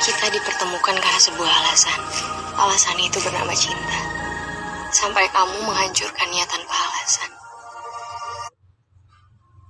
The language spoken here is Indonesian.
Kita dipertemukan karena sebuah alasan. Alasan itu bernama cinta. Sampai kamu menghancurkan menghancurkannya tanpa alasan.